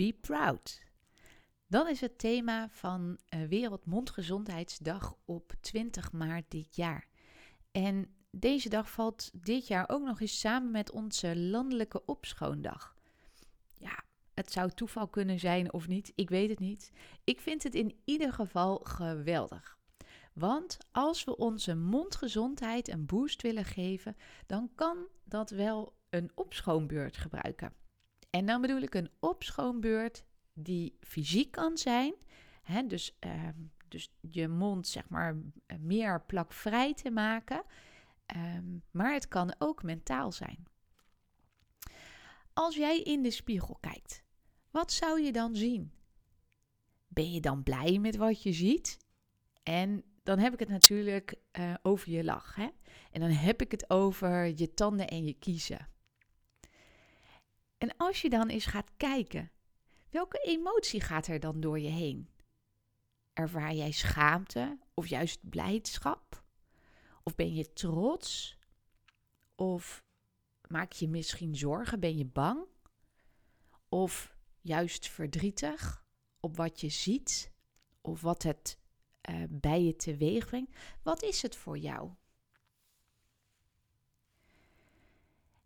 Be proud. Dat is het thema van uh, Wereldmondgezondheidsdag op 20 maart dit jaar. En deze dag valt dit jaar ook nog eens samen met onze landelijke opschoondag. Ja, het zou toeval kunnen zijn of niet, ik weet het niet. Ik vind het in ieder geval geweldig. Want als we onze mondgezondheid een boost willen geven, dan kan dat wel een opschoonbeurt gebruiken. En dan bedoel ik een opschoonbeurt die fysiek kan zijn. Hè, dus, ehm, dus je mond zeg maar meer plakvrij te maken. Ehm, maar het kan ook mentaal zijn. Als jij in de spiegel kijkt, wat zou je dan zien? Ben je dan blij met wat je ziet? En dan heb ik het natuurlijk uh, over je lach. Hè? En dan heb ik het over je tanden en je kiezen. En als je dan eens gaat kijken, welke emotie gaat er dan door je heen? Ervaar jij schaamte of juist blijdschap? Of ben je trots? Of maak je misschien zorgen? Ben je bang? Of juist verdrietig op wat je ziet? Of wat het uh, bij je teweeg brengt? Wat is het voor jou?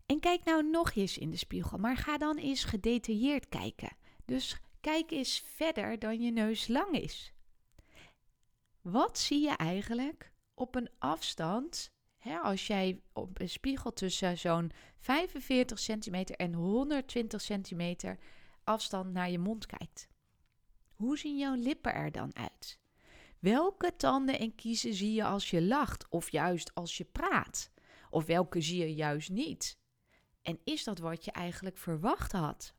En kijk nou nog eens in de spiegel, maar ga dan eens gedetailleerd kijken. Dus kijk eens verder dan je neus lang is. Wat zie je eigenlijk op een afstand, hè, als jij op een spiegel tussen zo'n 45 centimeter en 120 centimeter afstand naar je mond kijkt? Hoe zien jouw lippen er dan uit? Welke tanden en kiezen zie je als je lacht of juist als je praat? Of welke zie je juist niet? En is dat wat je eigenlijk verwacht had?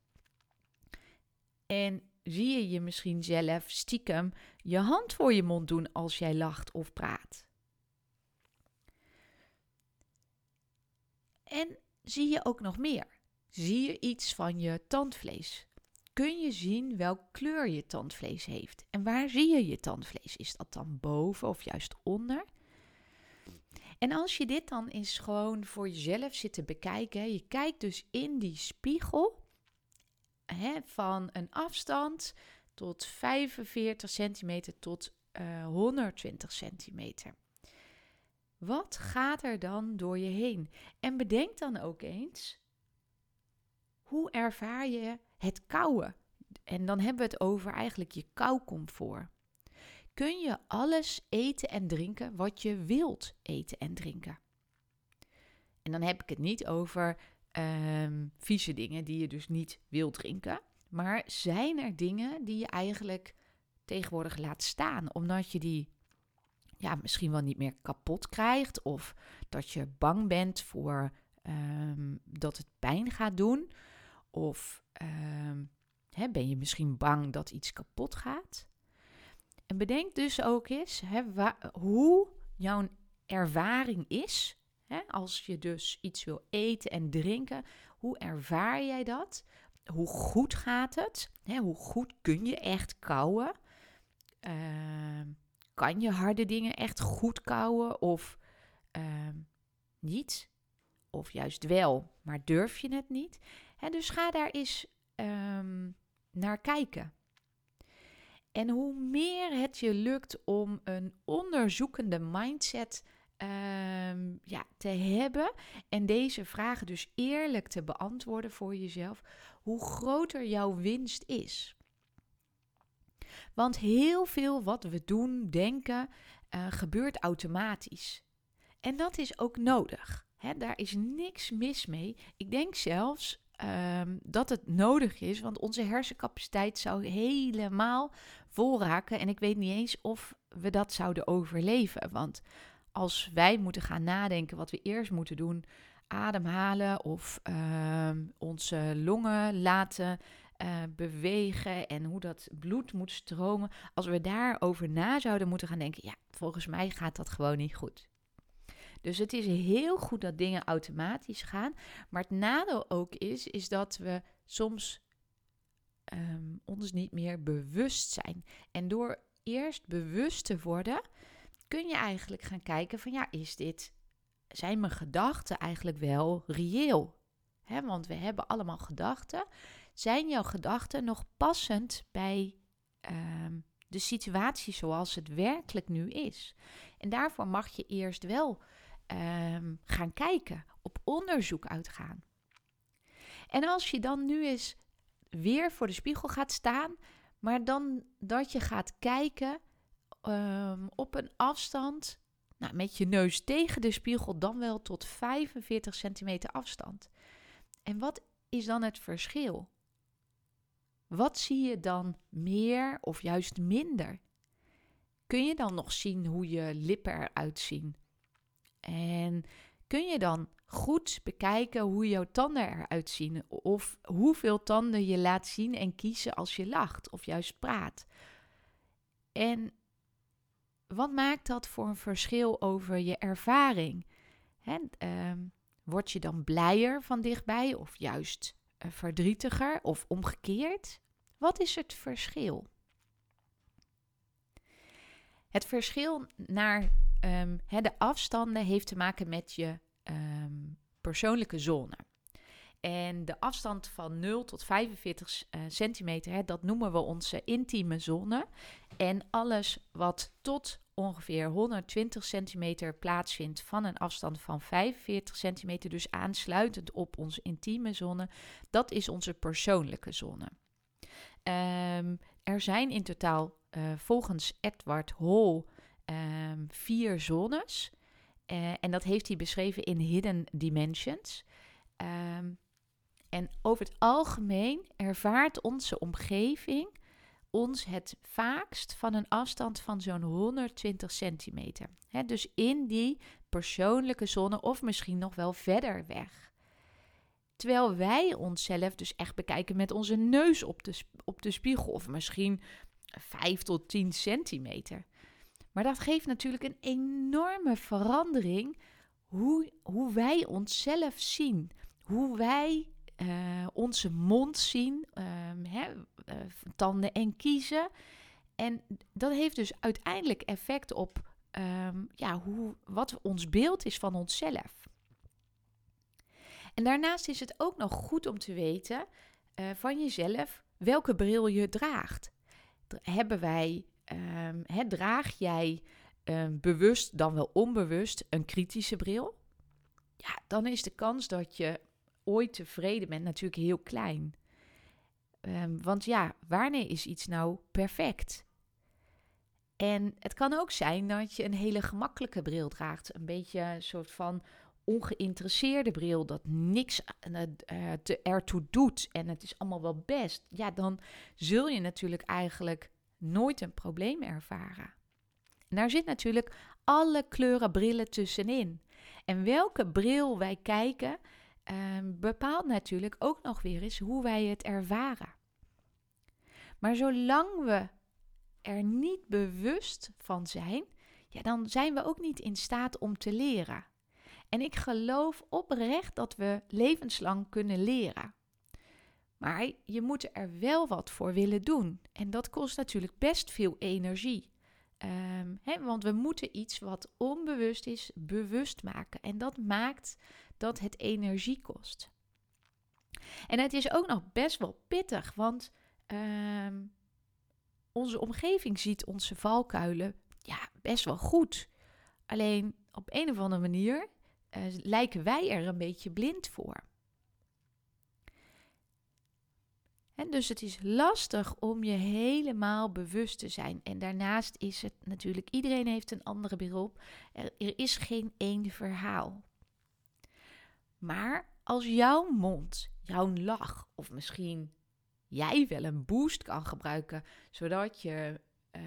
En zie je je misschien zelf stiekem je hand voor je mond doen als jij lacht of praat? En zie je ook nog meer? Zie je iets van je tandvlees? Kun je zien welk kleur je tandvlees heeft? En waar zie je je tandvlees? Is dat dan boven of juist onder? En als je dit dan eens gewoon voor jezelf zit te bekijken, je kijkt dus in die spiegel hè, van een afstand tot 45 centimeter tot uh, eh, 120 centimeter. Wat gaat er dan door je heen? En bedenk dan ook eens, hoe ervaar je het kouwen? En dan hebben we het over eigenlijk je koucomfort kun je alles eten en drinken wat je wilt eten en drinken. En dan heb ik het niet over um, vieze dingen die je dus niet wilt drinken. Maar zijn er dingen die je eigenlijk tegenwoordig laat staan, omdat je die ja, misschien wel niet meer kapot krijgt, of dat je bang bent voor um, dat het pijn gaat doen, of um, hè, ben je misschien bang dat iets kapot gaat? En bedenk dus ook eens hè, hoe jouw ervaring is. Hè, als je dus iets wil eten en drinken, hoe ervaar jij dat? Hoe goed gaat het? Hè, hoe goed kun je echt kouwen? Uh, kan je harde dingen echt goed kouwen of uh, niet? Of juist wel, maar durf je het niet? Hè, dus ga daar eens um, naar kijken. En hoe meer het je lukt om een onderzoekende mindset ehm, ja, te hebben en deze vragen dus eerlijk te beantwoorden voor jezelf, hoe groter jouw winst is. Want heel veel wat we doen, denken, uh, gebeurt automatisch. En dat is ook nodig. Hè? Daar is niks mis mee. Ik denk zelfs um, dat het nodig is, want onze hersencapaciteit zou helemaal vol raken. En ik weet niet eens of we dat zouden overleven. Want als wij moeten gaan nadenken wat we eerst moeten doen, ademhalen of ehm, onze longen laten uh, bewegen en hoe dat bloed moet stromen. Als we daarover na zouden moeten gaan denken, ja, volgens mij gaat dat gewoon niet goed. Dus het is heel goed dat dingen automatisch gaan. Maar het nadeel ook is, is dat we soms um, ons niet meer bewust zijn. En door eerst bewust te worden, kun je eigenlijk gaan kijken van ja, is dit, zijn mijn gedachten eigenlijk wel reëel? Want we hebben allemaal gedachten. Zijn jouw gedachten nog passend bij um, de situatie zoals het werkelijk nu is? En daarvoor mag je eerst wel um, gaan kijken, op onderzoek uitgaan. En als je dan nu eens weer voor de spiegel gaat staan, maar dan dat je gaat kijken um, op een afstand, nou, met je neus tegen de spiegel, dan wel tot 45 centimeter afstand. En wat is dan het verschil? Wat zie je dan meer of juist minder? Kun je dan nog zien hoe je lippen eruit zien? En kun je dan goed bekijken hoe jouw tanden eruit zien? Of hoeveel tanden je laat zien en kiezen als je lacht of juist praat? En wat maakt dat voor een verschil over je ervaring? Hè, ehm, word je dan blijer van dichtbij of juist uh, verdrietiger of omgekeerd? Wat is het verschil? Het verschil naar um, de afstanden heeft te maken met je um, persoonlijke zone. En de afstand van 0 tot 45 uh, eh, centimeter, dat noemen we onze intieme zone. En alles wat tot ongeveer 120 centimeter plaatsvindt van een afstand van 45 centimeter, dus aansluitend op onze intieme zone, dat is onze persoonlijke zone. Um, er zijn in totaal uh, volgens Edward Hall um, vier zones. Uh, en dat heeft hij beschreven in Hidden Dimensions. Um, en over het algemeen ervaart onze omgeving ons het vaakst van een afstand van zo'n 120 centimeter. Dus in die persoonlijke zone of misschien nog wel verder weg. Terwijl wij onszelf dus echt bekijken met onze neus op de, op de spiegel of misschien 5 tot 10 centimeter. Maar dat geeft natuurlijk een enorme verandering hoe, hoe wij onszelf zien. Hoe wij uh, onze mond zien, hè, uh, tanden en kiezen. En dat heeft dus uiteindelijk effect op um, ja, hoe, wat ons beeld is van onszelf. En daarnaast is het ook nog goed om te weten uh, van jezelf welke bril je draagt. Hebben wij um, draag jij um, bewust dan wel onbewust een kritische bril? Ja, dan is de kans dat je ooit tevreden bent natuurlijk heel klein. Um, want ja, wanneer is iets nou perfect? En het kan ook zijn dat je een hele gemakkelijke bril draagt. Een beetje een soort van ongeïnteresseerde bril, dat niks uh, te ertoe doet en het is allemaal wel best. Ja, dan zul je natuurlijk eigenlijk nooit een probleem ervaren. En daar zit natuurlijk alle kleuren brillen tussenin. En welke bril wij kijken, uh, bepaalt natuurlijk ook nog weer eens hoe wij het ervaren. Maar zolang we er niet bewust van zijn, ja, dan zijn we ook niet in staat om te leren. En ik geloof oprecht dat we levenslang kunnen leren. Maar je moet er wel wat voor willen doen. En dat kost natuurlijk best veel energie. Um, want we moeten iets wat onbewust is, bewust maken. En dat maakt dat het energie kost. En het is ook nog best wel pittig, want um, onze omgeving ziet onze valkuilen ja, best wel goed. Alleen op een of andere manier uh, lijken wij er een beetje blind voor. Dus het is lastig om je helemaal bewust te zijn. En daarnaast is het natuurlijk, iedereen heeft een andere beroep. Er, is geen één verhaal. Maar als jouw mond, jouw lach, of misschien jij wel een boost kan gebruiken, zodat je uh,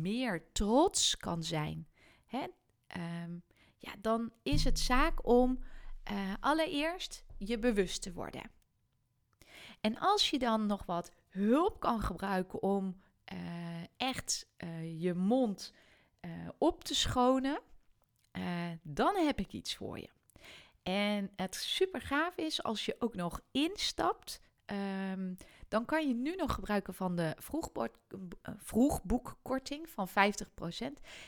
meer trots kan zijn. Hè? ehm, ja, dan is het zaak om uh, allereerst je bewust te worden. En als je dan nog wat hulp kan gebruiken om uh, echt uh, je mond op te schonen, dan heb ik iets voor je. En het super gaaf is als je ook nog instapt. Um, dan kan je nu nog gebruiken van de vroegboekkorting van 50%.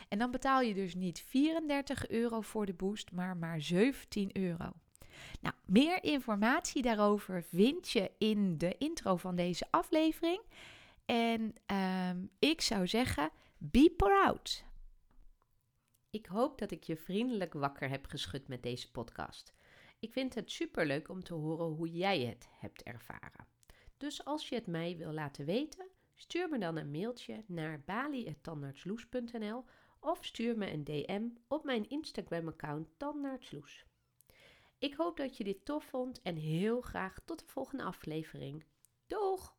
En dan betaal je dus niet 34 euro voor de boost, maar maar 17 euro. Nou, meer informatie daarover vind je in de intro van deze aflevering. En um, ik zou zeggen, be proud. Ik hoop dat ik je vriendelijk wakker heb geschud met deze podcast. Ik vind het superleuk om te horen hoe jij het hebt ervaren. Dus als je het mij wil laten weten, stuur me dan een mailtje naar bali.tandartsloes.nl of stuur me een DM op mijn Instagram-account Tandartsloes. Ik hoop dat je dit tof vond en heel graag tot de volgende aflevering. Doeg!